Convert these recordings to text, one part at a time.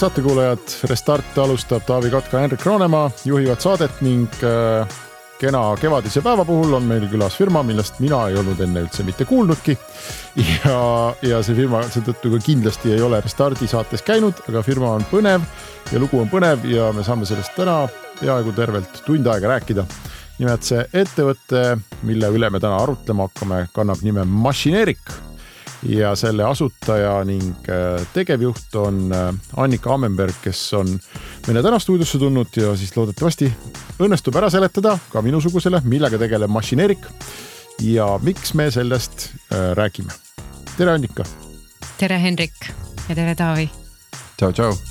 head saatekuulajad, Restart alustab Taavi Kotka, Henrik Roonemaa juhivad saadet ning äh, kena kevadise päeva puhul on meil külas firma, millest mina ei olnud enne üldse mitte kuulnudki. ja, ja see firma seetõttu ka kindlasti ei ole Restardi saates käinud, aga firma on põnev ja lugu on põnev ja me saame sellest täna peaaegu tervelt tund aega rääkida. nimelt see ettevõte, mille üle me täna arutlema hakkame, kannab nime Machineeric ja selle asutaja ning äh, tegevjuht on äh, Annika Ammenberg, kes on meile täna stuudiosse tulnud ja siis loodetavasti õnnestub ära seletada ka minusugusele, millega tegeleb Machineeric ja miks me sellest äh, räägime. tere, Annika. tere, Henrik ja tere, Taavi. tšau, tšau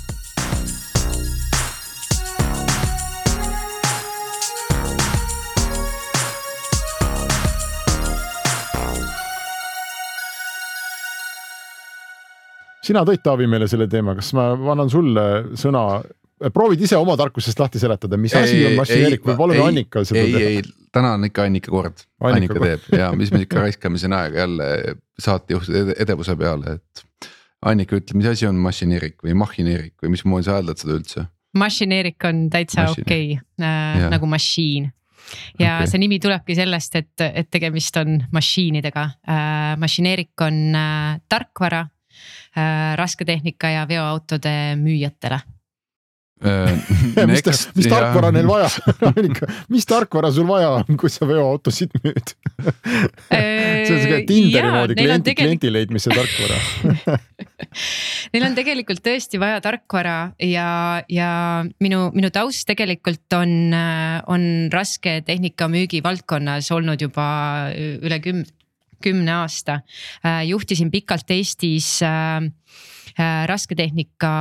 sina tõid, Taavi, meile selle teema, kas ma annan sulle sõna, proovid ise oma tarkusest lahti seletada, mis ei, asi on mašineerik või palume Annikal seda ei, teha? ei, täna on ikka Annika kord, Annika, Annika teeb ja mis me ikka raiskame siin aega jälle saatejuhtide edevuse peale, et. Annika, ütle, mis asi on mašineerik või mahineerik või mismoodi sa hääldad seda üldse? mašineerik on täitsa okei okay, äh, nagu machine ja okay. see nimi tulebki sellest, et, et tegemist on mašiinidega äh,. mašineerik on äh, tarkvara rasketehnika ja veoautode müüjatele. Äh, mis, ta, mis tarkvara neil vaja mis tarkvara sul vaja on, kui sa veoautosid müüd? See on siuke Tinderi moodi kliendi, kliendi leidmise tarkvara. Neil on tegelikult tõesti vaja tarkvara ja, ja minu, minu taust tegelikult on, on rasketehnika müügi valdkonnas olnud juba üle kümne kümne aasta. Äh, juhtisin pikalt Eestis äh, äh, rasketehnika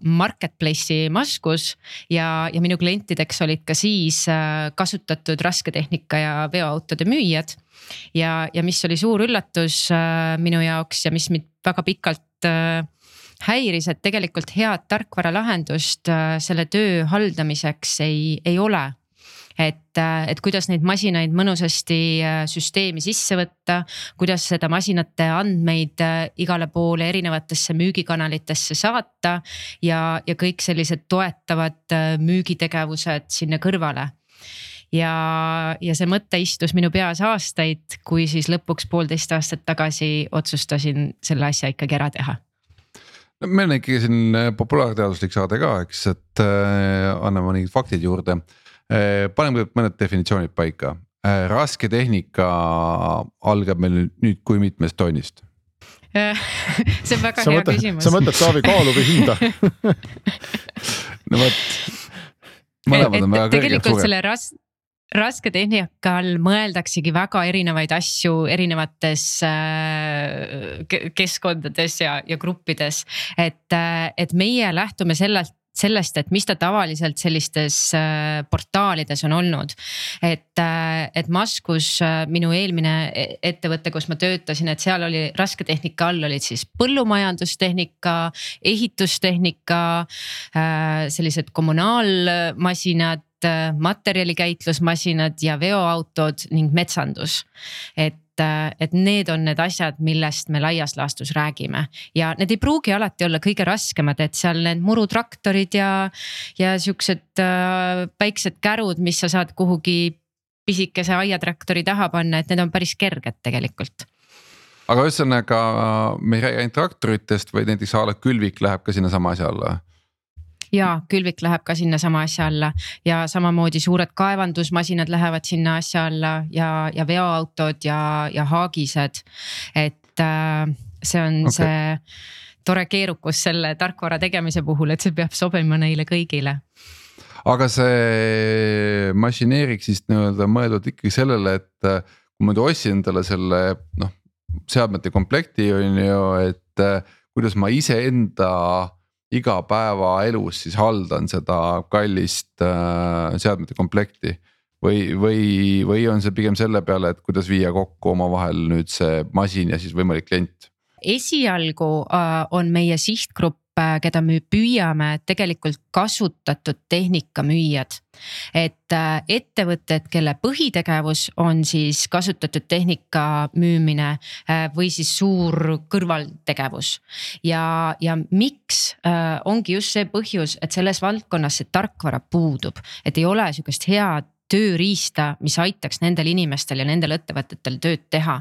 marketplace'i Maskus ja, ja minu klientideks olid ka siis kasutatud rasketehnika ja veoautode müüjad. ja, ja mis oli suur üllatus minu jaoks ja mis mind väga pikalt häiris, et tegelikult head tarkvaralahendust selle töö haldamiseks ei, ei ole et, äh, et kuidas neid masinaid mõnusasti äh, süsteemi sisse võtta, kuidas seda masinate andmeid äh, igale poole erinevatesse müügikanalitesse saata. ja, ja kõik sellised toetavad müügitegevused sinna kõrvale ja, ja see mõte istus minu peas aastaid, kui siis lõpuks poolteist aastat tagasi otsustasin selle asja ikkagi ära teha no meil on ikkagi siin populaarteaduslik saade ka, eks, et äh, anname mingid faktid juurde äh, Äh, paneme mõned definitsioonid paika, äh, raske tehnika algab meil nüüd kui mitmest tonnist? see on väga sa hea mõtled, küsimus. sa mõtled Taavi kaalu või hinda no vot. mõlemad on väga kõrged suured. selle ras-, raske tehnika all mõeldaksegi väga erinevaid asju erinevates äh, keskkondades ja, ja gruppides. et, et meie lähtume sellelt sellest, et mis ta tavaliselt sellistes äh, portaalides on olnud. et, äh, et Maskus, äh, minu eelmine e-, ettevõte, kus ma töötasin, et seal oli rasketehnika all olid siis põllumajandustehnika, ehitustehnika, sellised kommunaalmasinad materjalikäitlusmasinad ja veoautod ning metsandus. et et, et need on need asjad, millest me laias laastus räägime. Ja need ei pruugi alati olla kõige raskemad, et seal need murutraktorid ja, ja siuksed äh, väiksed kärud, mis sa saad kuhugi pisikese aiatraktori taha panna, et need on päris kerged tegelikult. Aga ühesõnaga me ei räägi ainult traktoritest, vaid näiteks a la külvik läheb ka sinnasama asja alla ja külvik läheb ka sinnasama asja alla ja samamoodi suured kaevandusmasinad lähevad sinna asja alla ja, ja veoautod ja, ja haagised. et äh, see on okay. see tore keerukus selle tarkvara tegemise puhul, et see peab sobima neile kõigile aga see mašineerik siis nii-öelda mõeldud ikkagi sellele, et äh, kui ma nüüd ostsin endale selle noh, seadmete komplekti on ju, et äh, kuidas ma iseenda igapäevaelus siis haldan seda kallist äh, seadmete komplekti. või, või, või on see pigem selle peale, et kuidas viia kokku omavahel nüüd see masin ja siis võimalik klient? esialgu äh, on meie sihtgrupp keda me püüame tegelikult kasutatud tehnika müüjad. et äh, ettevõtted, kelle põhitegevus on siis kasutatud tehnika müümine äh, või siis suur kõrvaltegevus. ja, ja miks ongi just see põhjus, et selles valdkonnas see tarkvara puudub, et ei ole sihukest head tööriista, mis aitaks nendel inimestel ja nendel ettevõtetel tööd teha.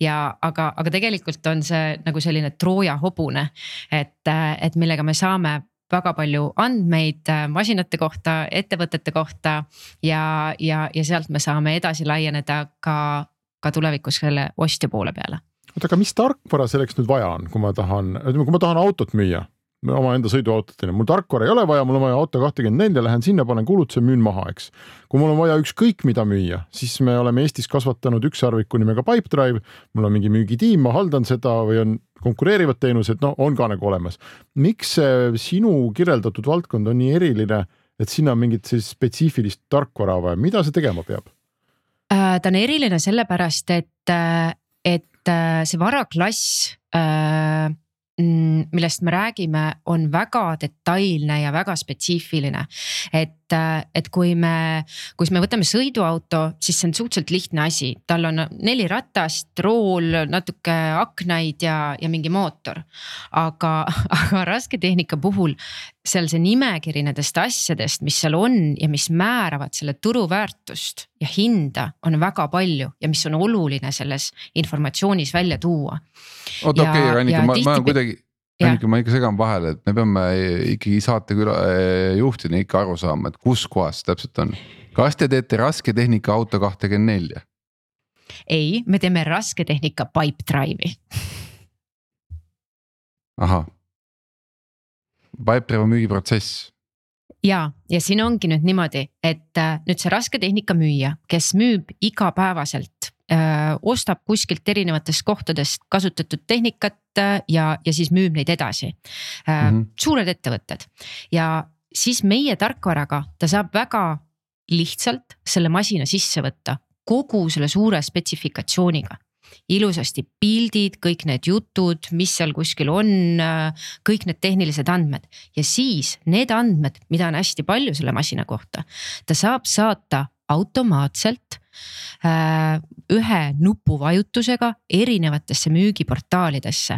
ja aga, aga tegelikult on see nagu selline Trooja hobune, et, et millega me saame väga palju andmeid äh, masinate kohta, ettevõtete kohta ja, ja, ja sealt me saame edasi laieneda ka, ka tulevikus selle ostja poole peale. oota, aga mis tarkvara selleks nüüd vaja on, kui ma tahan, ütleme, kui ma tahan autot müüa omaenda sõiduautoteni, mul tarkvara ei ole vaja, mul on vaja auto kahtekümmend neli, lähen sinna, panen kulutuse, müün maha, eks. kui mul on vaja ükskõik mida müüa, siis me oleme Eestis kasvatanud ükssarviku nimega Pipedrive, mul on mingi müügitiim, ma haldan seda või on konkureerivad teenused, no on ka nagu olemas. miks see sinu kirjeldatud valdkond on nii eriline, et sinna on mingit siis spetsiifilist tarkvara vaja, mida see tegema peab? Äh, ta on eriline sellepärast, et, äh, et äh, see varaklass äh, millest me räägime, on väga detailne ja väga spetsiifiline. et, äh, et kui me, kui me võtame sõiduauto, siis see on suhteliselt lihtne asi, tal on neli ratast, rool, natuke aknaid ja, ja mingi mootor. aga, aga rasketehnika puhul seal see nimekiri nendest asjadest, mis seal on ja mis määravad selle turuväärtust ja hinda, on väga palju ja mis on oluline selles informatsioonis välja tuua oota okei okay,, Annika, ma, ma olen kuidagi, Annika, ma ikka segan vahele, et me peame ikkagi saateküla eh, juhtina ikka aru saama, et kus kohas täpselt on. kas te teete rasketehnika auto kahtekümmend nelja? ei, me teeme rasketehnika Pipedrive'i ahah, Pipedrive on müügiprotsess ja, ja siin ongi nüüd niimoodi, et äh, nüüd see rasketehnika müüja, kes müüb igapäevaselt ostab kuskilt erinevatest kohtadest kasutatud tehnikat äh, ja, ja siis müüb neid edasi mm. -hmm. suured ettevõtted ja siis meie tarkvaraga ta saab väga lihtsalt selle masina sisse võtta kogu selle suure spetsifikatsiooniga ilusasti pildid, kõik need jutud, mis seal kuskil on, kõik need tehnilised andmed ja siis need andmed, mida on hästi palju selle masina kohta, ta saab saata automaatselt Äh, ühe nupuvajutusega erinevatesse müügiportaalidesse.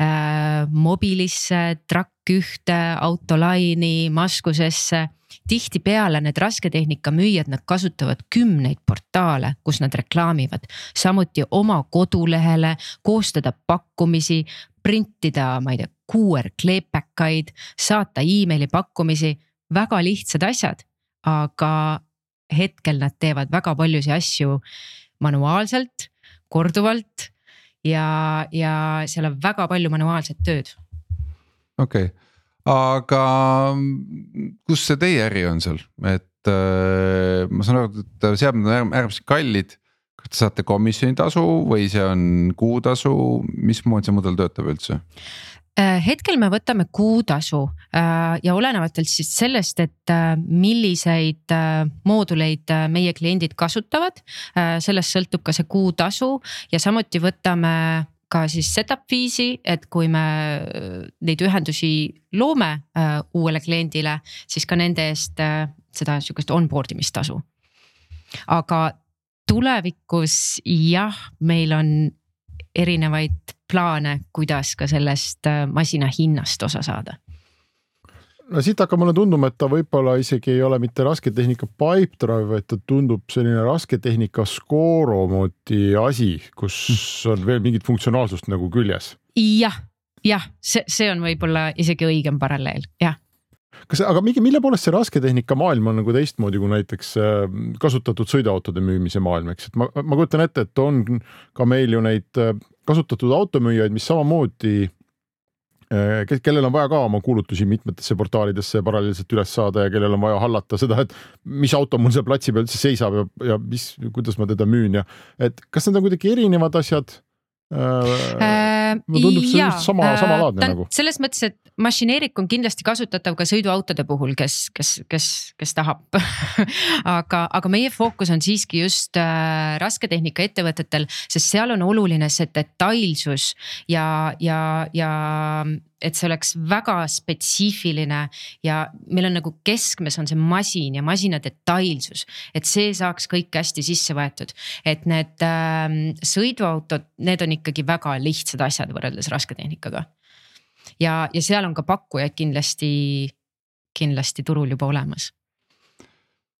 Äh, mobilisse, Truck1, Autoline'i, Maskusesse. Tihtipeale need rasketehnika müüjad, nad kasutavad kümneid portaale, kus nad reklaamivad, samuti oma kodulehele koostada pakkumisi, printida, ma ei tea, QR kleepekaid, saata emaili pakkumisi, väga lihtsad asjad, aga hetkel nad teevad väga paljusid asju manuaalselt, korduvalt ja, ja seal on väga palju manuaalset tööd. okei okay., aga kus see teie äri on seal, et äh, ma saan aru, et seadmed on äärmiselt kallid. kas te saate komisjonitasu või see on kuutasu, mismoodi see mudel töötab üldse? Äh, hetkel me võtame kuutasu äh, ja olenevalt siis sellest, et äh, milliseid mooduleid meie kliendid kasutavad, sellest sõltub ka see kuutasu ja samuti võtame ka siis setup viisi, et kui me neid ühendusi loome uuele kliendile, siis ka nende eest seda sihukest onboard imistasu. aga tulevikus jah, meil on erinevaid plaane, kuidas ka sellest äh, masina hinnast osa saada? no siit hakkab mulle tunduma, et ta võib-olla isegi ei ole mitte rasketehnika Pipedrive, vaid ta tundub selline rasketehnika Scoro moodi asi, kus on veel mingit funktsionaalsust nagu küljes ja,. jah, jah, see, see on võib-olla isegi õigem paralleel, jah kas, aga mingi, mille poolest see rasketehnika maailm on nagu teistmoodi kui näiteks äh, kasutatud sõiduautode müümise maailm, eks, et ma, ma kujutan ette, et on ka meil ju neid äh, kasutatud automüüjaid, mis samamoodi eh, kes, kellel on vaja ka oma kuulutusi mitmetesse portaalidesse paralleelselt üles saada ja kellel on vaja hallata seda, et mis auto mul seal platsi peal üldse seisab ja, ja mis, kuidas ma teda müün ja et kas need on kuidagi erinevad asjad? Äh, mulle tundub see jaa, just sama- äh, samalaadne on nagu. selles mõttes, et mašineerik on kindlasti kasutatav ka sõiduautode puhul, kes, kes, kes, kes tahab aga, aga meie fookus on siiski just äh, rasketehnika ettevõtetel, sest seal on oluline see detailsus ja, ja, ja et see oleks väga spetsiifiline ja meil on nagu keskmes on see masin ja masina detailsus, et see saaks kõik hästi sisse võetud. et need äh, sõiduautod, need on ikkagi väga lihtsad asjad võrreldes rasketehnikaga. ja, ja seal on ka pakkujaid kindlasti, kindlasti turul juba olemas.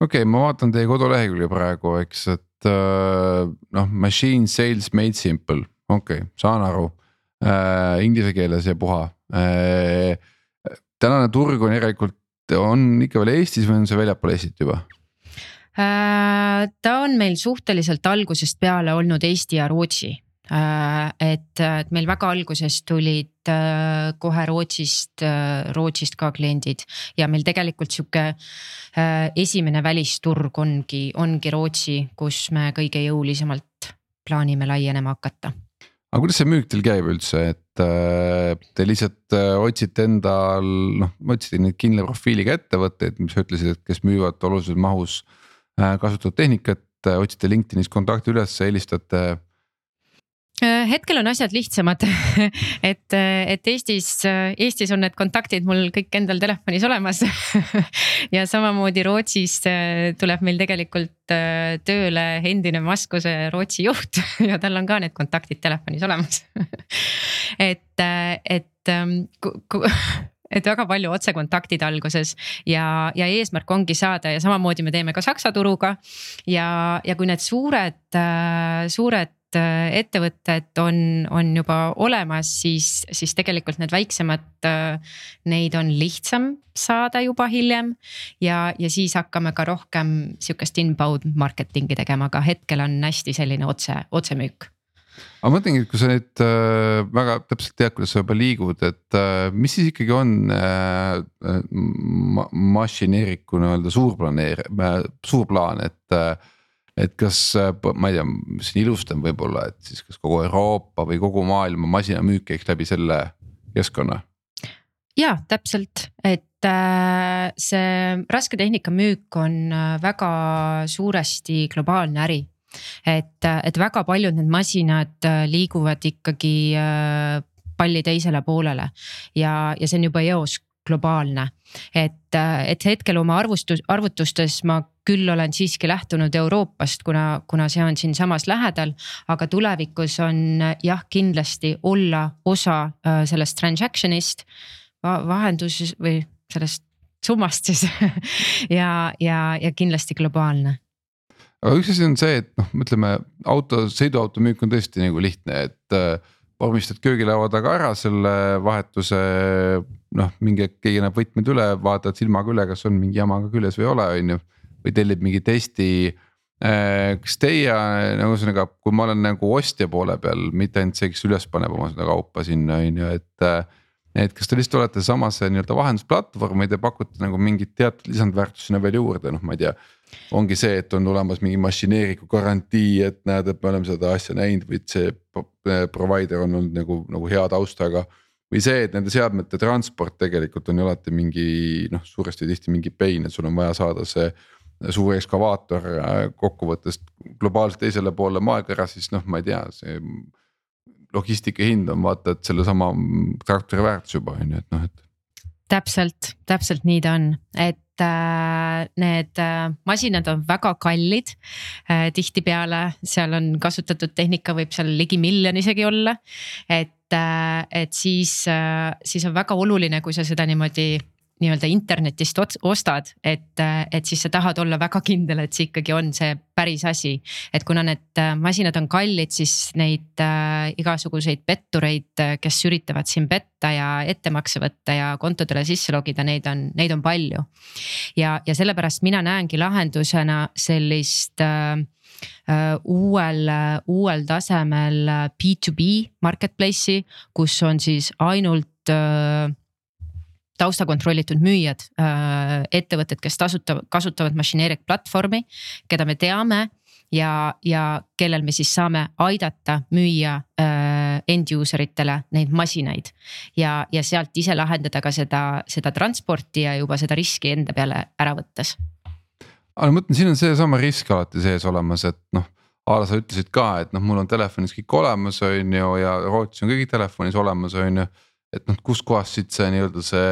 okei okay,, ma vaatan teie kodulehekülge praegu, eks, et äh, noh, machine sales made simple, okei okay,, saan aru äh,. Inglise keeles ja puha äh,. tänane turg on järelikult, on ikka veel Eestis või on see väljapool Eestit juba? Äh, ta on meil suhteliselt algusest peale olnud Eesti ja Rootsi. Äh, et, et meil väga alguses tulid äh, kohe Rootsist, Rootsist ka kliendid ja meil tegelikult sihuke esimene välisturg ongi, ongi Rootsi, kus me kõige jõulisemalt plaanime laienema hakata aga kuidas see müük teil käib üldse, et äh, te lihtsalt äh, otsite endal noh, otsite neid kindla profiiliga ettevõtteid, mis sa ütlesid, et kes müüvad olulises mahus äh, kasutatud tehnikat, otsite LinkedInis kontakti üles, helistate hetkel on asjad lihtsamad. Et, et Eestis, Eestis on need kontaktid mul kõik endal telefonis olemas. Ja samamoodi Rootsis äh, tuleb meil tegelikult äh, tööle endine Maskuse Rootsi juht ja tal on ka need kontaktid telefonis olemas. Et, et ähm, et väga palju otsekontaktid alguses ja, ja eesmärk ongi saada ja samamoodi me teeme ka Saksa turuga. ja, ja kui need suured, suured Äh, ettevõtted on, on juba olemas, siis, siis tegelikult need väiksemad, äh, neid on lihtsam saada juba hiljem. ja, ja siis hakkame ka rohkem sihukest inbound marketing'i tegema, aga hetkel on hästi selline otse, otsemüük aga ma mõtlengi, et kui sa nüüd äh, väga täpselt tead, kuidas sa juba liigud, et äh, mis siis ikkagi on äh, ma, mašineeriku nii-öelda suurplaneer- äh,, suur plaan, et äh, et kas äh, ma ei tea, siin ilustam võib-olla, et siis kas kogu Euroopa või kogu maailma masinamüük käiks läbi selle keskkonna? ja täpselt, et äh, see rasketehnika müük on äh, väga suuresti globaalne äri. Et, et väga paljud need masinad liiguvad ikkagi palli teisele poolele. Ja, ja see on juba eos globaalne. et, et hetkel oma arvustus, arvutustes ma küll olen siiski lähtunud Euroopast, kuna, kuna see on siinsamas lähedal. aga tulevikus on jah, kindlasti olla osa äh, sellest transaction'ist va, vahendus või sellest summast siis ja, ja, ja kindlasti globaalne aga üks asi on see, et noh, ütleme auto, sõiduauto müük on tõesti nagu lihtne, et äh, vormistad köögilaua taga ära selle vahetuse. noh, mingi keegi annab võtmed üle, vaatad silmaga üle, kas on mingi jama ka küljes või ei ole, on ju. või tellib mingi testi. Äh, kas teie nagu ühesõnaga, kui ma olen nagu ostja poole peal, mitte ainult see, kes üles paneb oma seda kaupa sinna on ju, et et kas te lihtsalt olete samas nii-öelda vahendusplatvorm või te pakute nagu mingit teatud lisandväärtust sinna veel juurde, noh, ma ei tea. ongi see, et on olemas mingi mašineeriku garantii, et näed, et me oleme seda asja näinud või et see provider on olnud nagu, nagu hea taustaga. või see, et nende seadmete transport tegelikult on ju alati mingi noh, suuresti tihti mingi pain, et sul on vaja saada see suur ekskavaator äh, kokkuvõttes globaalselt teisele poole maakera, siis noh, ma ei tea, see logistika hind on vaata, et sellesama traktori väärtus juba on ju, et noh, et. täpselt, täpselt nii ta on, et äh, need äh, masinad on väga kallid äh,. tihtipeale seal on kasutatud tehnika, võib seal ligi miljon isegi olla. et, et siis, siis on väga oluline, kui sa seda niimoodi nii-öelda internetist ostad, et, et siis sa tahad olla väga kindel, et see ikkagi on see päris asi. et kuna need äh, masinad on kallid, siis neid äh, igasuguseid pettureid, äh, kes üritavad siin petta ja ettemakse võtta ja kontodele sisse logida, neid on, neid on palju. ja, ja sellepärast mina näengi lahendusena sellist äh, Uh, uuel, uuel tasemel B2B marketplace'i, kus on siis ainult uh, taustakontrollitud müüjad, äh, ettevõtted, kes tasutav, kasutavad Machineeric platvormi, keda me teame ja, ja kellel me siis saame aidata müüa äh, end user itele neid masinaid. ja, ja sealt ise lahendada ka seda, seda transporti ja juba seda riski enda peale ära võttes. aga ma mõtlen, siin on seesama risk alati sees olemas, et noh a la sa ütlesid ka, et noh, mul on telefonis kõik olemas, on ju, ja Rootsis on kõik telefonis olemas, on ju. Et noh, kuskohast siit see nii-öelda see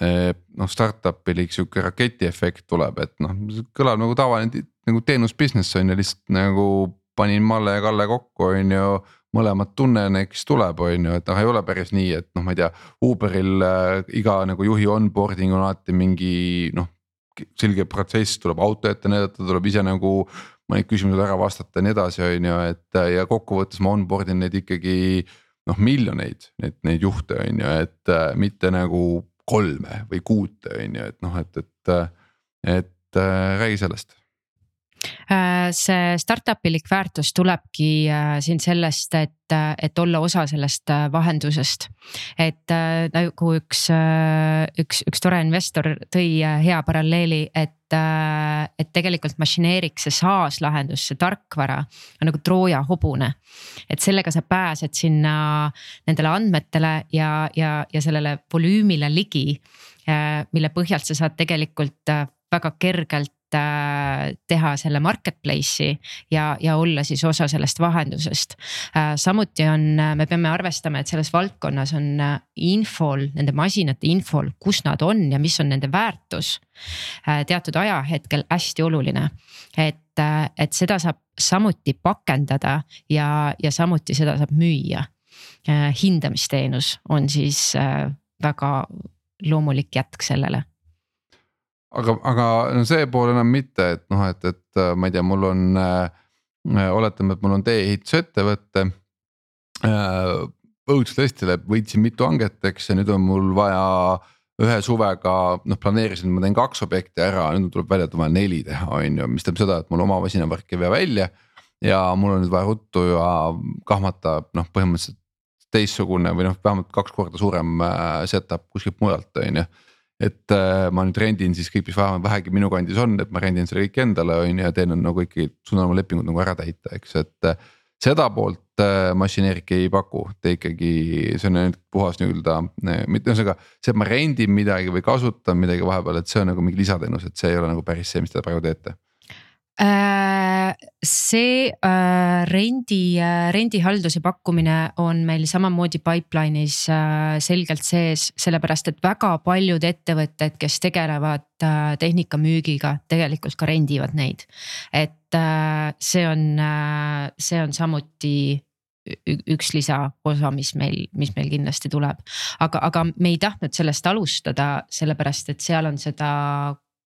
eh, noh, startup'il sihuke raketiefekt tuleb, et noh, kõlab nagu tavaline nagu teenus business on ju, lihtsalt nagu panin Malle ja Kalle kokku, on ju mõlemat tunnen, eks tuleb, on ju, et noh, ei ole päris nii, et noh, ma ei tea, Uberil äh, iga nagu juhi onboarding on alati mingi noh. selge protsess, tuleb auto ette näidata, tuleb ise nagu mõned küsimused ära vastata ja nii edasi, on ju, et ja kokkuvõttes ma onboard in neid ikkagi noh, miljoneid, neid, neid juhte on ju, et äh, mitte nagu kolme või kuute on ju, et noh, et, et, et äh, räägi sellest Äh, see startup'i lik väärtus tulebki siin sellest, et, et olla osa sellest vahendusest. et nagu üks, üks, üks tore investor tõi hea paralleeli, et et tegelikult mašineerik, see SaaS lahendus, see tarkvara on nagu Trooja hobune. et sellega sa pääsed sinna nendele andmetele ja, ja, ja sellele volüümile ligi. mille põhjalt sa saad tegelikult väga kergelt Äh, teha selle marketplace'i ja, ja olla siis osa sellest vahendusest. Äh, samuti on, äh, me peame arvestama, et selles valdkonnas on infol, nende masinate infol, kus nad on ja mis on nende väärtus. teatud ajahetkel hästi oluline, et, et seda saab samuti pakendada ja, ja samuti seda saab müüa. hindamisteenus on siis väga loomulik jätk sellele aga, aga no see pool enam mitte, et noh, et, et äh, ma ei tea, mul on äh,, äh,, oletame, et mul on tee-ehitusettevõte äh,. õudustestile võitsin mitu hanget, eks ja nüüd on mul vaja ühe suvega noh, planeerisin, ma teen kaks objekti ära, nüüd tuleb välja, et on vaja neli teha, on ju, mis tähendab seda, et mul oma masinavärk ei vea välja. ja mul on nüüd vaja ruttu ja kahmata noh, põhimõtteliselt teistsugune või noh, vähemalt kaks korda suurem äh, setup kuskilt mujalt, on ju et äh, ma nüüd rendin siis kõik, mis vähemalt vähegi minu kandis on, et ma rendin selle kõik endale on ju ja teen nagu ikkagi, suudan oma lepingud nagu ära täita, eks, et äh,. seda poolt äh, mašineerik ei paku, te ikkagi, see on ainult puhas nii-öelda, mitte ühesõnaga see, et ma rendin midagi või kasutan midagi vahepeal, et see on nagu mingi lisateenus, et see ei ole nagu päris see, mis te praegu teete see äh, rendi, äh, rendihalduse pakkumine on meil samamoodi pipeline'is selgelt sees, sellepärast et väga paljud ettevõtted, kes tegelevad tehnikamüügiga, tegelikult ka rendivad neid. et see on, see on samuti üks lisaosa, mis meil, mis meil kindlasti tuleb. aga, aga me ei tahtnud sellest alustada, sellepärast et seal on seda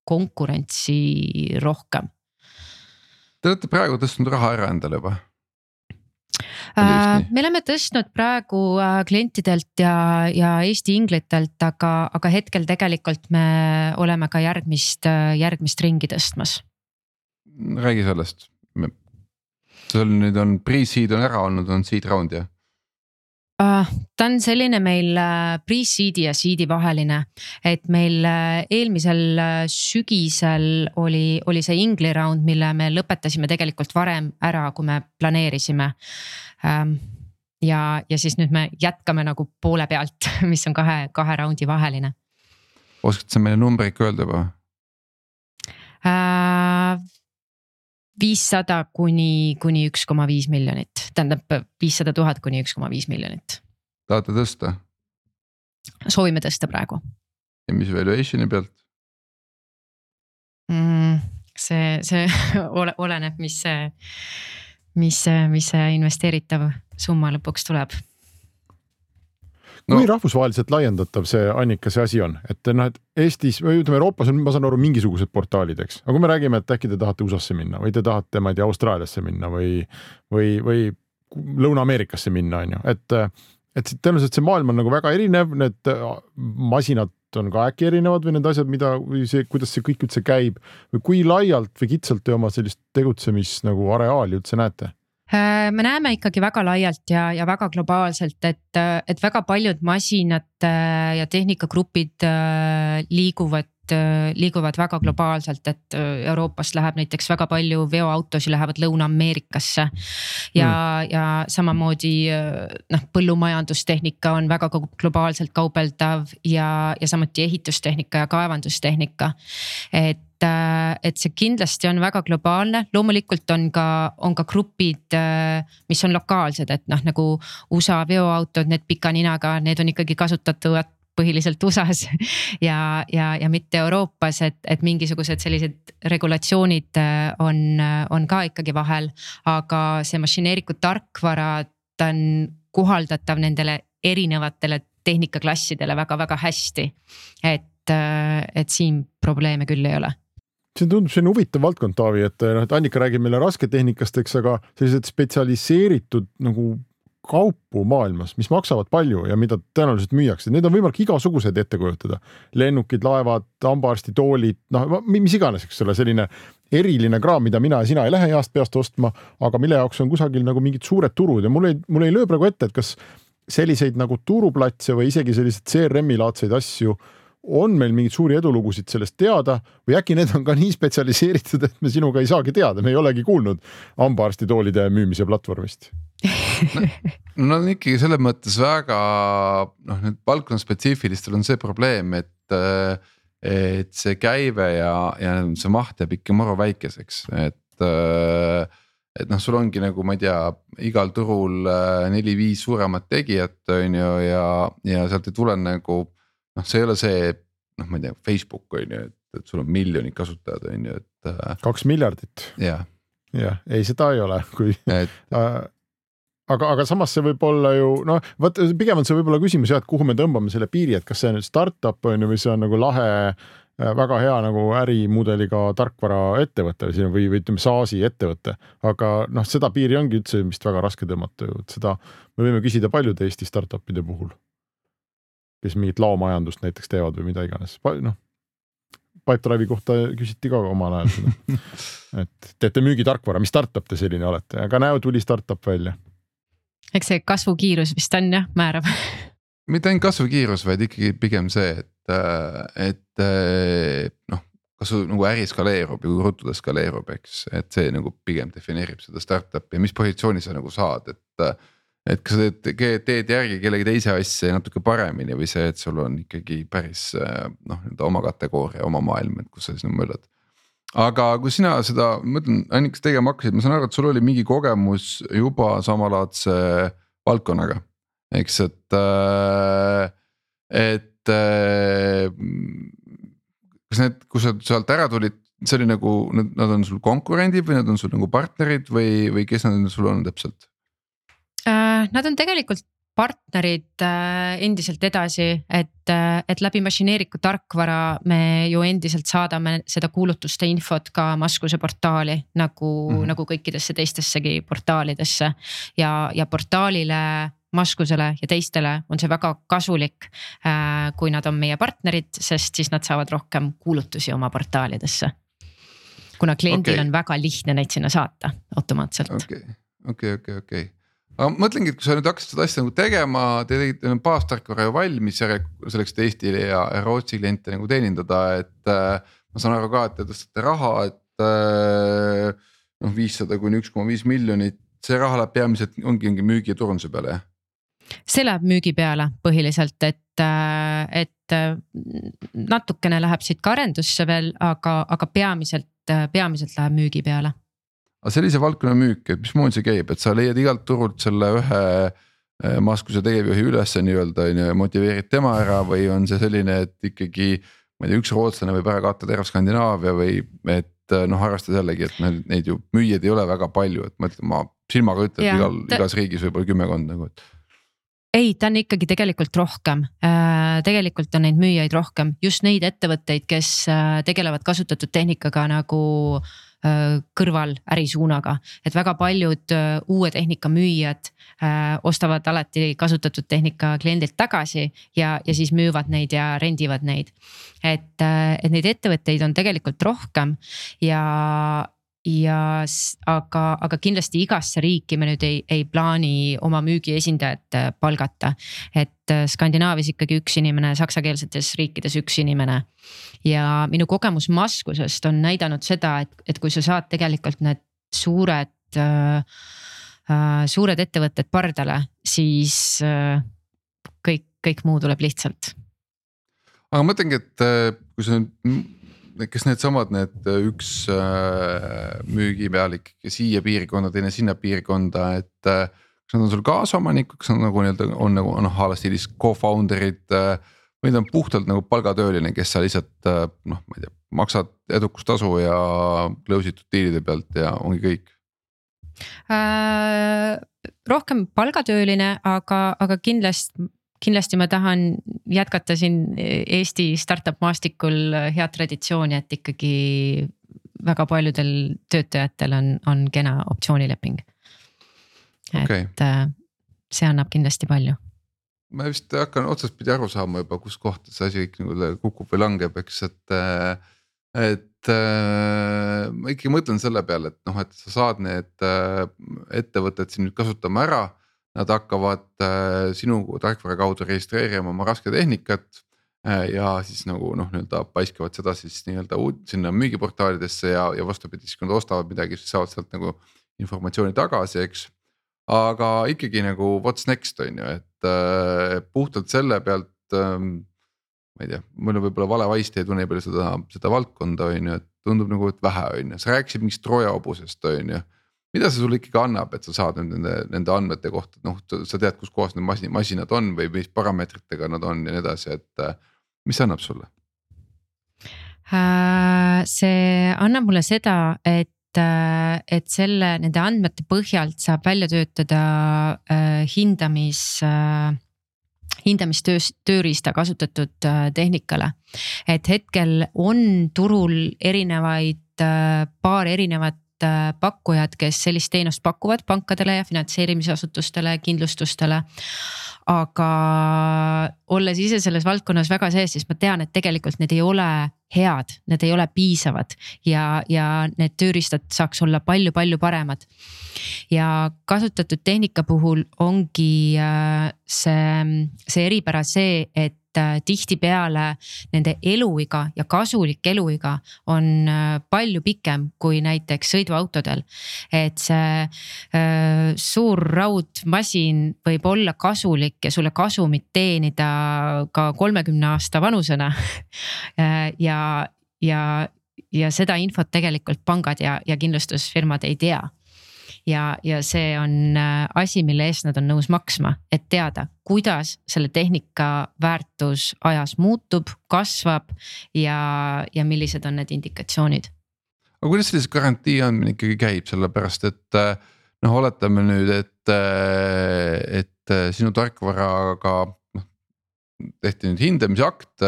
konkurentsi rohkem Te olete praegu tõstnud raha ära endale juba? Uh, me oleme tõstnud praegu uh, klientidelt ja, ja Eesti inglitelt, aga, aga hetkel tegelikult me oleme ka järgmist uh,, järgmist ringi tõstmas. räägi sellest. sul nüüd on pre-seed on ära olnud, on seed round jah? Uh,? ta on selline meil äh, pre-seed'i ja seed'i vaheline, et meil äh, eelmisel äh, sügisel oli, oli see Ingli round, mille me lõpetasime tegelikult varem ära, kui me planeerisime um, ja, ja siis nüüd me jätkame nagu poole pealt, mis on kahe, kahe raundi vaheline. oskad sa meile numbreid ka öelda juba? Viissada kuni, kuni üks koma viis miljonit, tähendab viissada tuhat kuni üks koma viis miljonit. tahate tõsta? soovime tõsta praegu. ja mis valuation'i pealt mm,? see, see ole, oleneb, mis see, mis, mis see investeeritav summa lõpuks tuleb no. kui rahvusvaheliselt laiendatav see Annika, see asi on, et noh, et Eestis või ütleme, Euroopas on, ma saan aru, mingisugused portaalid, eks, aga kui me räägime, et äkki te tahate USA-sse minna või te tahate, ma ei tea, Austraaliasse minna või, või, või Lõuna-Ameerikasse minna, on ju, et, et tõenäoliselt see maailm on nagu väga erinev, need masinad on ka äkki erinevad või need asjad, mida või see, kuidas see kõik üldse käib või kui laialt või kitsalt te oma sellist tegutsemis nagu areaali üldse näete? Äh, me näeme ikkagi väga laialt ja, ja väga globaalselt, et, et väga paljud masinad äh, ja tehnikagrupid äh, liiguvad liiguvad väga globaalselt, et äh, Euroopast läheb näiteks väga palju veoautosid lähevad Lõuna-Ameerikasse. ja mm., ja samamoodi noh, põllumajandustehnika on väga globaalselt kaubeldav ja, ja samuti ehitustehnika ja kaevandustehnika. et et see kindlasti on väga globaalne, loomulikult on ka, on ka grupid, mis on lokaalsed, et noh, nagu USA veoautod, need pika ninaga, need on ikkagi kasutatavad põhiliselt USA-s ja, ja, ja mitte Euroopas, et, et mingisugused sellised regulatsioonid äh, on, on ka ikkagi vahel. aga see mašineeritud tarkvara, ta on kohaldatav nendele erinevatele tehnikaklassidele väga-väga hästi. et, äh, et siin probleeme küll ei ole see tundub selline huvitav valdkond, Taavi, et noh, et Annika räägib meile rasketehnikast, eks, aga sellised spetsialiseeritud nagu kaupu maailmas, mis maksavad palju ja mida tõenäoliselt müüakse, need on võimalik igasuguseid ette kujutada. lennukid, laevad, hambaarstitoolid, noh, mis iganes, eks ole, selline eriline kraam, mida mina ja sina ei lähe heast peast ostma, aga mille jaoks on kusagil nagu mingid suured turud ja mul ei, mul ei löö praegu ette, et kas selliseid nagu turuplatse või isegi selliseid CRM-i laadseid asju on meil mingeid suuri edulugusid sellest teada või äkki need on ka nii spetsialiseeritud, et me sinuga ei saagi teada, me ei olegi kuulnud hambaarstitoolide müümise platvormist no nad on ikkagi selles mõttes väga noh, nüüd valdkonna spetsiifilistel on see probleem, et. et see käive ja, ja see maht jääb ikka maru väikeseks, et. et noh, sul ongi nagu ma ei tea, igal turul neli-viis suuremat tegijat, on ju, ja, ja sealt ei tule nagu. noh, see ei ole see noh, ma ei tea, Facebook on ju, et, et sul on miljonid kasutajad, on ju, et. kaks miljardit. jah, ei, seda ei ole, kui et aga, aga samas see võib olla ju noh, vot pigem on see võib-olla küsimus jah, et kuhu me tõmbame selle piiri, et kas see on nüüd startup on ju, või see on nagu lahe äh, väga hea nagu ärimudeliga tarkvaraettevõte või, või ütleme, SaaS-i ettevõte. aga noh, seda piiri ongi üldse vist väga raske tõmmata ju, et seda me võime küsida paljude Eesti startup'ide puhul. kes mingit laomajandust näiteks teevad või mida iganes, noh. Pipedrive'i kohta küsiti ka omal ajal seda et teete müügitarkvara, mis startup te selline olete, aga näo, tuli startup välja eks see kasvukiirus vist on jah, määrab mitte ainult kasvukiirus, vaid ikkagi pigem see, et, et noh, kas su nagu äri skaleerub ja kui ruttu ta skaleerub, eks, et see nagu pigem defineerib seda startup'i ja mis positsiooni sa nagu saad, et. et kas sa teed, teed järgi kellegi teise asja natuke paremini või see, et sul on ikkagi päris noh, nii-öelda oma kategooria, oma maailm, et kus sa siis nagu möllad aga kui sina seda, ma mõtlen, Annikas tegema hakkasid, ma saan aru, et sul oli mingi kogemus juba samalaadse valdkonnaga, eks, et, äh, et. Äh, kas need, kui sa sealt ära tulid, see oli nagu, nad on sul konkurendid või nad on sul nagu partnerid või, või kes nad sul on täpselt? Äh, nad on tegelikult partnerid äh, endiselt edasi, et, äh, et läbi mašineeritud tarkvara me ju endiselt saadame seda kuulutuste infot ka Maskuse portaali nagu mm, -hmm. nagu kõikidesse teistessegi portaalidesse. ja, ja portaalile Maskusele ja teistele on see väga kasulik, äh, kui nad on meie partnerid, sest siis nad saavad rohkem kuulutusi oma portaalidesse. kuna kliendil okay. on väga lihtne neid sinna saata automaatselt. okei, okei, okei, okei aga mõtlengi, et kui sa nüüd hakkasid seda asja nagu tegema, te tegite baastarkvara ju valmis selleks, et Eesti ja Rootsi kliente nagu teenindada, et äh,. ma saan aru ka, et te tõstate raha, et äh, noh, viissada kuni üks koma viis miljonit, see raha läheb peamiselt ongi, ongi müügi ja turunduse peale, jah? see läheb müügi peale põhiliselt, et, äh, et äh, natukene läheb siit ka arendusse veel, aga, aga peamiselt, peamiselt läheb müügi peale aga sellise valdkonna müük, et mismoodi see käib, et sa leiad igalt turult selle ühe eh, Maskuse tegevjuhi ülesse nii-öelda on ju ja motiveerid tema ära või on see selline, et ikkagi. ma ei tea, üks rootslane võib ära katta terve Skandinaavia või et eh, noh, arvestades jällegi, et meil neid ju müüjaid ei ole väga palju, et ma ütlen, ma silmaga ütlen, et igal igas riigis võib-olla kümmekond nagu, et ei, ta on ikkagi tegelikult rohkem äh,, tegelikult on neid müüjaid rohkem, just neid ettevõtteid, kes äh, tegelevad kasutatud tehnikaga nagu Äh, kõrval ärisuunaga, et väga paljud äh, uue tehnika müüjad äh, ostavad alati kasutatud tehnika kliendilt tagasi ja, ja siis müüvad neid ja rendivad neid. et, et neid ettevõtteid on tegelikult rohkem ja ja aga, aga kindlasti igasse riiki me nüüd ei, ei plaani oma müügiesindajat äh, palgata. et äh, Skandinaavias ikkagi üks inimene, saksakeelsetes riikides üks inimene. ja minu kogemus Maskusest on näidanud seda, et, et kui sa saad tegelikult need suured äh, äh, suured ettevõtted pardale, siis äh, kõik, kõik muu tuleb lihtsalt. aga ma mõtlengi, et kui sa nüüd, kas needsamad need üks äh, müügipealik siia piirkonda, teine sinna piirkonda, et äh, kas nad on sul kaasomanikud, kas nad nagu nii-öelda on nagu noh a la stiilis co-founder'id äh, või ta on puhtalt nagu palgatööline, kes sa lihtsalt noh, ma ei tea, maksad edukustasu ja close itud diilide pealt ja ongi kõik. Äh, rohkem palgatööline, aga, aga kindlasti, kindlasti ma tahan jätkata siin Eesti startup maastikul head traditsiooni, et ikkagi väga paljudel töötajatel on, on kena optsioonileping. Et äh, see annab kindlasti palju ma vist hakkan otsastpidi aru saama juba, kuskohta see asi kõik nagu kukub või langeb, eks, et. et äh, ma ikkagi mõtlen selle peale, et noh, et sa saad need äh, ettevõtted siin nüüd kasutama ära. Nad hakkavad äh, sinu tarkvara kaudu registreerima oma rasketehnikat. ja siis nagu noh, nii-öelda paiskavad seda siis nii-öelda sinna müügiportaalidesse ja, ja vastupidi, siis kui nad ostavad midagi, siis saavad sealt nagu informatsiooni tagasi, eks aga ikkagi nagu what's next on ju, et äh, puhtalt selle pealt ähm,. ma ei tea, mul on võib-olla vale vaist, ei tunne nii palju seda, seda valdkonda on ju, et tundub nagu, et vähe on ju, sa rääkisid mingist Troja hobusest on ju. Mida see sulle ikkagi annab, et sa saad nende, nende andmete kohta, noh, sa tead, kus kohas need masin, masinad on või mis parameetritega nad on ja nii edasi, et äh, mis see annab sulle? Äh, see annab mulle seda, et äh, et selle, nende andmete põhjalt saab välja töötada äh, hindamis äh, hindamistöös, tööriista kasutatud äh, tehnikale. et hetkel on turul erinevaid, paar erinevat pakkujad, kes sellist teenust pakuvad pankadele ja finantseerimisasutustele, kindlustustele. aga olles ise selles valdkonnas väga sees, siis ma tean, et tegelikult need ei ole head, need ei ole piisavad ja, ja need tööriistad saaks olla palju-palju paremad. ja kasutatud tehnika puhul ongi see, see eripära see, et tihtipeale nende eluiga ja kasulik eluiga on palju pikem kui näiteks sõiduautodel. et see äh, suur raudmasin võib olla kasulik ja sulle kasumit teenida ka kolmekümne aasta vanusena ja, ja, ja seda infot tegelikult pangad ja, ja kindlustusfirmad ei tea ja, ja see on asi, mille eest nad on nõus maksma, et teada, kuidas selle tehnika väärtus ajas muutub, kasvab ja, ja millised on need indikatsioonid. aga kuidas sellise garantii andmine ikkagi käib, sellepärast et noh, oletame nüüd, et, et sinu tarkvaraga noh tehti nüüd hindamise akt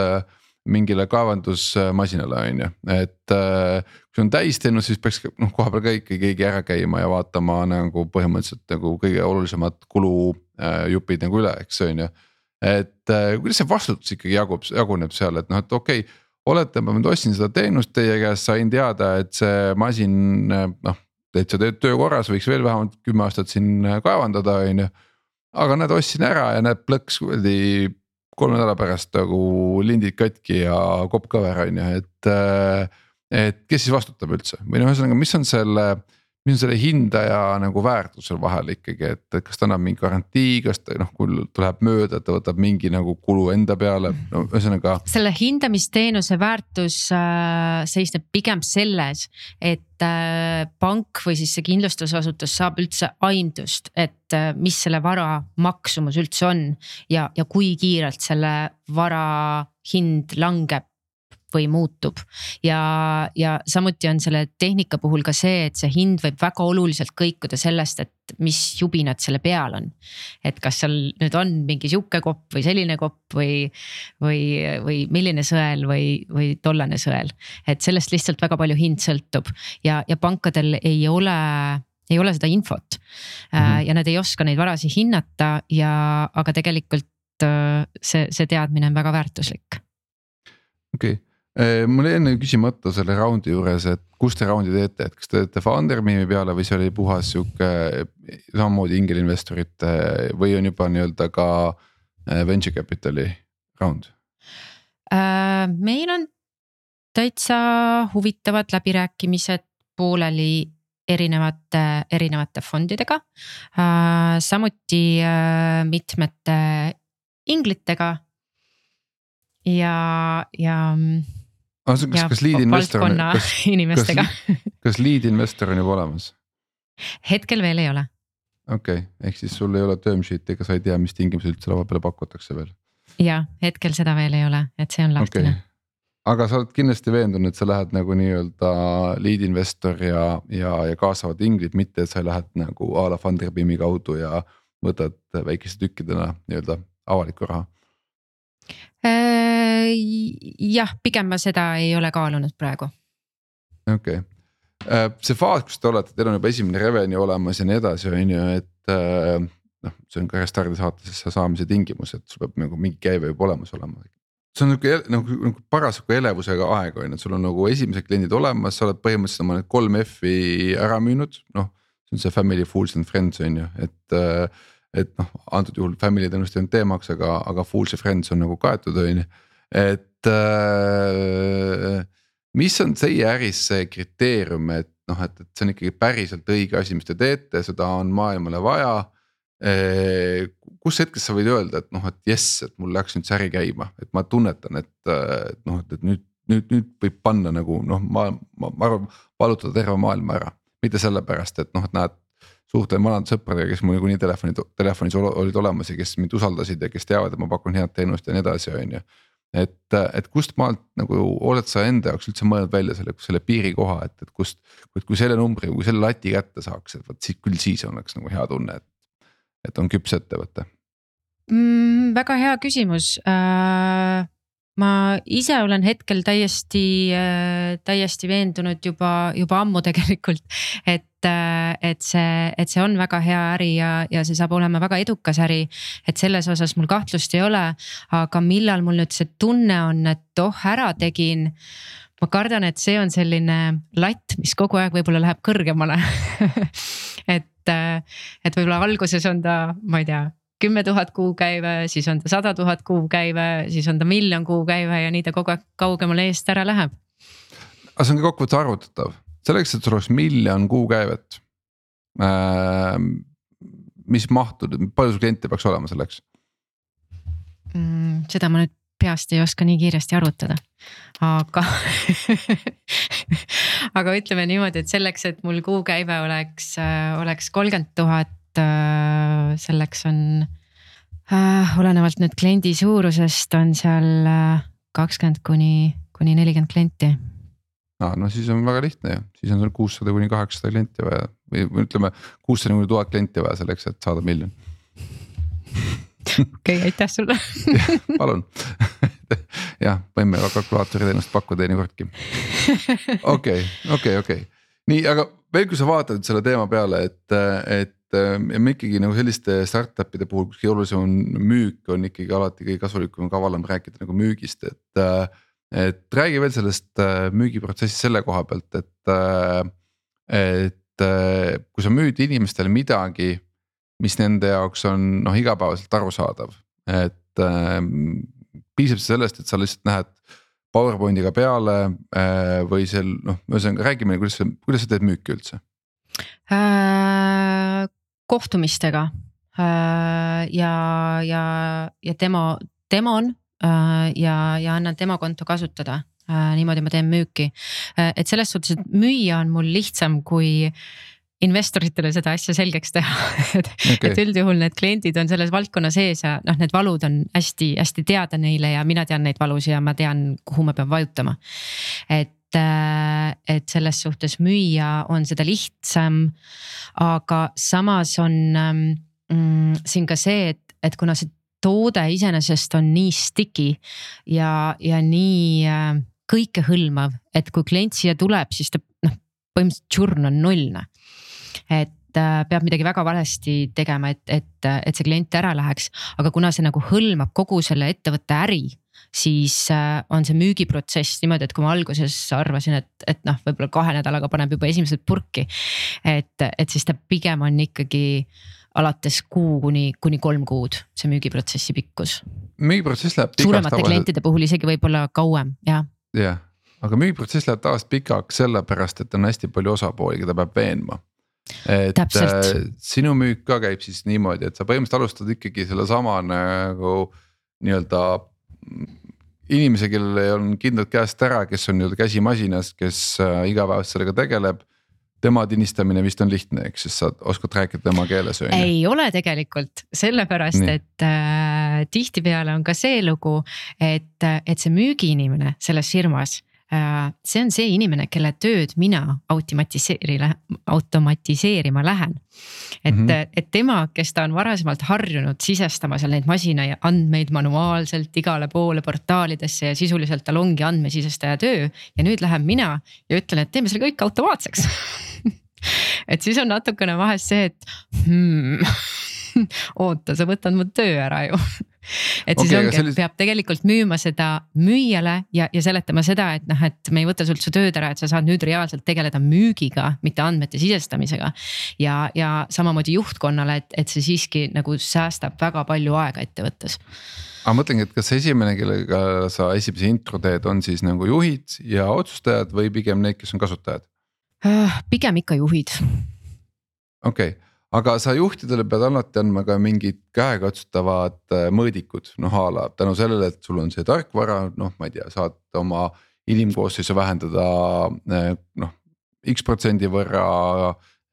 mingile kaevandusmasinale on ju, et äh, kui see on täisteenus, siis peaks noh, kohapeal ka ikka keegi ära käima ja vaatama nagu põhimõtteliselt nagu kõige olulisemad kulujupid äh, nagu üle, eks on ju. et äh, kuidas see vastutus ikkagi jagub, jaguneb seal, et noh, et okei okay,, oletame, ma ostsin seda teenust teie käest, sain teada, et see masin noh, et sa teed töö korras, võiks veel vähemalt kümme aastat siin kaevandada, on ju. aga näed, ostsin ära ja näed plõks kuradi kolme nädala pärast nagu lindid katki ja kopp kõver on ju, et. et kes siis vastutab üldse või noh, ühesõnaga, mis on selle, mis on selle hindaja nagu väärtus seal vahel ikkagi, et kas ta annab mingi garantii, kas ta noh, kui tuleb mööda, ta võtab mingi nagu kulu enda peale, no ühesõnaga. selle hindamisteenuse väärtus äh, seisneb pigem selles, et äh, pank või siis see kindlustusasutus saab üldse aimdust, et äh, mis selle vara maksumus üldse on. ja, ja kui kiirelt selle vara hind langeb või muutub ja, ja samuti on selle tehnika puhul ka see, et see hind võib väga oluliselt kõikuda sellest, et mis jubinad selle peal on. et kas seal nüüd on mingi sihuke kopp või selline kopp või, või, või milline sõel või, või tollane sõel. et sellest lihtsalt väga palju hind sõltub ja, ja pankadel ei ole ei ole seda infot mm -hmm. ja nad ei oska neid varasid hinnata ja, aga tegelikult see, see teadmine on väga väärtuslik. okei okay mul jäi enne küsimata selle raundi juures, et kus te raundi teete, et kas te teete Funderbeami peale või see oli puhas sihuke samamoodi ingelinvestorite või on juba nii-öelda ka äh, venture capital'i round? Äh, meil on täitsa huvitavad läbirääkimised pooleli erinevate, erinevate fondidega. Äh, samuti mitmete inglitega. ja, ja kas, kas, kas lead investor on, kas, inimestega. kas lead investor on juba olemas? hetkel veel ei ole. okei okay., ehk siis sul ei ole term sheet'i ega sa ei tea, mis tingimusi üldse laua peale pakutakse veel? ja hetkel seda veel ei ole, et see on lahtine okay aga sa oled kindlasti veendunud, et sa lähed nagu nii-öelda lead investor ja, ja, ja kaasavad inglid, mitte et sa lähed nagu a la Funderbeami kaudu ja võtad väikeste tükkidena nii-öelda avalikku raha jah, pigem ma seda ei ole kaalunud praegu. okei okay., äh, see faas, kus te olete, teil on juba esimene revenue olemas ja nii edasi, on ju, et äh, noh, see on ka Restardi saatesse saamise tingimus, et sul peab nagu mingi käive juba olemas olema. see on nihuke nagu, nagu parasjagu elevusega aeg on ju, et sul on nagu esimesed kliendid olemas, sa oled põhimõtteliselt oma need kolm F-i ära müünud, noh. see on see family, fools and friends on ju, et et noh, antud juhul family tõenäoliselt ei olnud teemaks, aga, aga fools ja friends on nagu kaetud, on ju, et äh,. mis on teie äris see kriteerium, et noh, et, et see on ikkagi päriselt õige asi, mis te teete, seda on maailmale vaja eh,. kus hetkest sa võid öelda, et noh, et jess, et mul läks nüüd see äri käima, et ma tunnetan, et, et noh, et, et nüüd, nüüd, nüüd võib panna nagu noh, ma, ma, ma arvan, valutada terve maailma ära. mitte sellepärast, et noh, et näed, suhtlen vanade sõpradega, kes mul niikuinii telefoni, telefonis olid olemas ja kes mind usaldasid ja kes teavad, et ma pakun head teenust ja nii edasi, on ju. et, et kust maalt nagu oled sa enda jaoks üldse mõelnud välja selle, selle piirikoha, et, et kust, et kui selle numbri, kui selle lati kätte saaks, et vot siis küll siis oleks nagu hea tunne, et, et on küps ettevõte mm,? väga hea küsimus äh ma ise olen hetkel täiesti, äh, täiesti veendunud juba, juba ammu tegelikult, et, äh, et see, et see on väga hea äri ja, ja see saab olema väga edukas äri. et selles osas mul kahtlust ei ole, aga millal mul nüüd see tunne on, et oh, ära tegin ma kardan, et see on selline latt, mis kogu aeg võib-olla läheb kõrgemale et, äh, et võib-olla alguses on ta, ma ei tea kümme tuhat kuukäive, siis on ta sada tuhat kuukäive, siis on ta miljon kuukäive ja nii ta kogu aeg kaugemale eest ära läheb. aga see on ka kokkuvõttes arvutatav, selleks, et sul oleks miljon kuukäivet äh,. mis mahtu, palju sul kliente peaks olema selleks mm,? seda ma nüüd peast ei oska nii kiiresti arvutada, aga aga ütleme niimoodi, et selleks, et mul kuukäive oleks, äh, oleks kolmkümmend tuhat Äh, selleks on äh, olenevalt nüüd kliendi suurusest on seal äh, kakskümmend kuni, kuni nelikümmend klienti. aa, no siis on väga lihtne ju, siis on sul kuussada kuni kaheksasada klienti vaja või ütleme kuussada kuni tuhat klienti vaja selleks, et saada miljon. okei, aitäh sulle palun jah, võime kalkulaatori teenust pakkuda teinekordki. okei, okei, okei, nii, aga veel, kui sa vaatad selle teema peale, et, et Äh, ja me ikkagi nagu selliste startup'ide puhul, kus kõige olulisem on müük, on ikkagi alati kõige kasulikum, kavalam rääkida nagu müügist, et. Äh, et räägi veel sellest äh, müügiprotsessist selle koha pealt, et, et kui sa müüd inimestele midagi, mis nende jaoks on noh, igapäevaselt arusaadav, et piisab sellest, et sa lihtsalt näed PowerPointiga peale või seal noh, ühesõnaga räägime, kuidas sa, kuidas sa teed müüki üldse äh,? Kohtumistega äh, ja, ja, ja demo, demon äh, ja, ja annan demokonto kasutada äh, niimoodi ma teen müüki. et selles suhtes, et müüa on mul lihtsam kui investoritele seda asja selgeks teha et okay., et üldjuhul need kliendid on selles valdkonna sees ja noh, need valud on hästi-hästi teada neile ja mina tean neid valusid ja ma tean, kuhu ma pean vajutama. et et, et selles suhtes müüa on seda lihtsam. aga samas on mm, siin ka see, et, et kuna see toode iseenesest on nii sticky ja, ja nii kõikehõlmav, et kui klient siia tuleb, siis ta noh, põhimõtteliselt churn on nullne. et äh, peab midagi väga valesti tegema, et, et, et see klient ära läheks. aga kuna see nagu hõlmab kogu selle ettevõtte äri, siis äh, on see müügiprotsess niimoodi, et kui ma alguses arvasin, et, et noh, võib-olla kahe nädalaga paneb juba esimesed purki. et, et siis ta pigem on ikkagi alates kuu kuni, kuni kolm kuud, see müügiprotsessi pikkus. müügiprotsess läheb suuremate tavaliselt... klientide puhul isegi võib-olla kauem, jah. jah, aga müügiprotsess läheb tavaliselt pikaks sellepärast, et on hästi palju osapooli, keda peab veenma et Täpselt. äh, sinu müük ka käib siis niimoodi, et sa põhimõtteliselt alustad ikkagi sellesama nagu nii-öelda inimese, kellel on kindlad käest ära, kes on nii-öelda käsimasinas, kes äh, igapäevaselt sellega tegeleb tema tinistamine vist on lihtne, eks, sest sa oskad rääkida tema keeles on ju. ei ole tegelikult, sellepärast Nii. et äh, tihtipeale on ka see lugu, et, et see müügiinimene selles firmas. See on see inimene, kelle tööd mina automatiseeri-, automatiseerima lähen. et mm, -hmm. et tema, kes ta on varasemalt harjunud sisestama seal neid masina ja andmeid manuaalselt igale poole portaalidesse ja sisuliselt tal ongi andmesisestaja töö. ja nüüd lähen mina ja ütlen, et teeme selle kõik automaatseks et siis on natukene vahest see, et hmm, oota, sa võtad mu töö ära ju et siis okay, ongi, sellist... peab tegelikult müüma seda müüjale ja, ja seletama seda, et noh, et me ei võta sult su tööd ära, et sa saad nüüd reaalselt tegeleda müügiga, mitte andmete sisestamisega. ja, ja samamoodi juhtkonnale, et, et see siiski nagu säästab väga palju aega ettevõttes aga mõtlengi, et kas esimene, kellega sa esimese intro teed, on siis nagu juhid ja otsustajad või pigem need, kes on kasutajad? Äh, pigem ikka juhid. okei okay., aga sa juhtidele pead alati andma ka mingid käekatsutavad äh, mõõdikud, noh a la tänu sellele, et sul on see tarkvara, noh, ma ei tea, saad oma inimkoosseisu vähendada äh, noh X protsendi võrra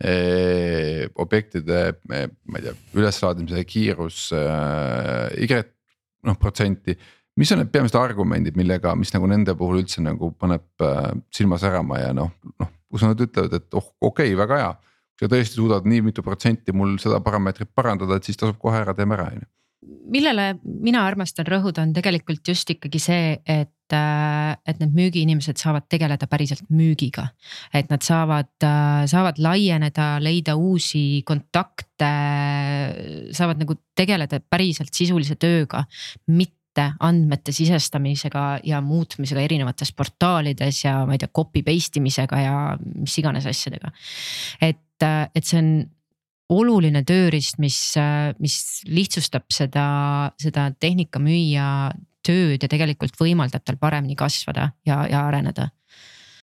eh, objektide, ma ei tea, üleslaadimise kiirus Y noh protsenti mis on need peamised argumendid, millega, mis nagu nende puhul üldse nagu paneb äh, silma särama ja noh, noh kus nad ütlevad, et oh okei okay,, väga hea. Kui sa tõesti suudad nii mitu protsenti mul seda parameetrit parandada, et siis tasub kohe ära, teeme ära, on ju millele mina armastan rõhuda, on tegelikult just ikkagi see, et, äh, et need müügiinimesed saavad tegeleda päriselt müügiga. et nad saavad, äh, saavad laieneda, leida uusi kontakte, saavad nagu tegeleda päriselt sisulise tööga, mitte andmete sisestamisega ja muutmisega erinevates portaalides ja ma ei tea, copy paste imisega ja mis iganes asjadega. et, et see on oluline tööriist, mis, mis lihtsustab seda, seda tehnikamüüja tööd ja tegelikult võimaldab tal paremini kasvada ja, ja areneda.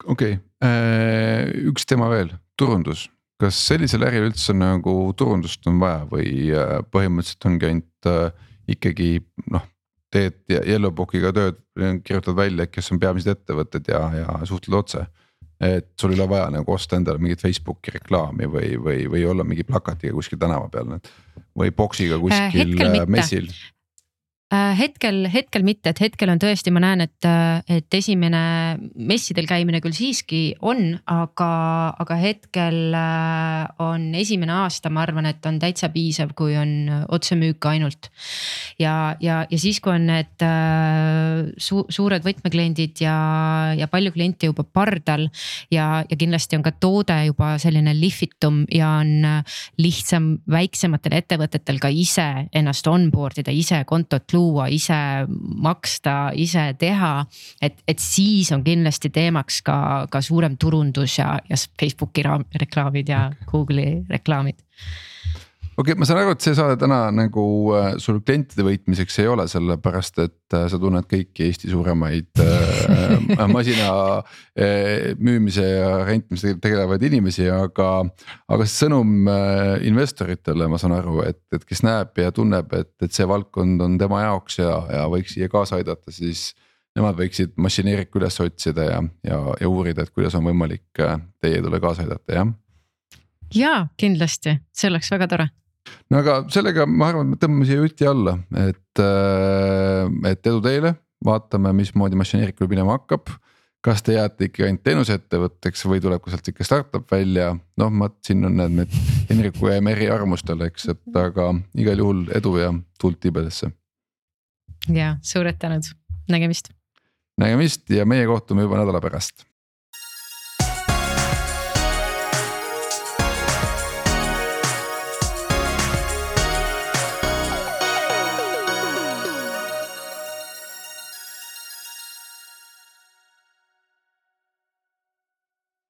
okei okay., äh, üks teema veel, turundus kas sellisel äril üldse nagu turundust on vaja või äh, põhimõtteliselt ongi ainult äh, ikkagi noh, teed Yellowbookiga tööd, kirjutad välja, kes on peamised ettevõtted ja, ja suhtled otse. Et sul ei ole vaja nagu osta endale mingit Facebooki reklaami või, või, või olla mingi plakatiga kuskil tänava peal või boksiga kuskil äh, messil Äh, hetkel, hetkel mitte, et hetkel on tõesti, ma näen, et, äh, et esimene messidel käimine küll siiski on, aga, aga hetkel äh, on esimene aasta, ma arvan, et on täitsa piisav, kui on otsemüük ainult. ja, ja, ja siis, kui on need su, suured võtmekliendid ja, ja palju kliente juba pardal ja, ja kindlasti on ka toode juba selline lihvitum ja on lihtsam väiksematel ettevõtetel ka ise ennast onboard ida, ise kontot luua, ise maksta, ise teha. et, et siis on kindlasti teemaks ka, ka suurem turundus ja, ja Facebooki reklaamid ja okay. Google'i reklaamid okei okay,, ma saan aru, et see saade täna nagu äh, sul klientide võitmiseks ei ole, sellepärast et äh, sa tunned kõiki Eesti suuremaid äh, masina äh, müümise ja rentimisega tegelevaid inimesi, aga. aga see sõnum äh, investoritele, ma saan aru, et, et kes näeb ja tunneb, et, et see valdkond on tema jaoks ja, ja võiks siia kaasa aidata, siis. Nemad võiksid mašineeriku üles otsida ja, ja, ja uurida, et kuidas on võimalik äh, teie tule kaasa aidata, jah ja kindlasti, see oleks väga tore no aga sellega ma arvan, et me tõmbame siia juti alla, et, äh, et edu teile, vaatame, mismoodi mašineerikul minema hakkab. kas te jääte ikka ainult teenusettevõtteks või tuleb ka sealt ikka startup välja, noh, ma siin on need, need Henriku jääme eriarvamustele, eks, et aga igal juhul edu ja tuld tiibadesse. ja suured tänud, nägemist. nägemist ja meie kohtume juba nädala pärast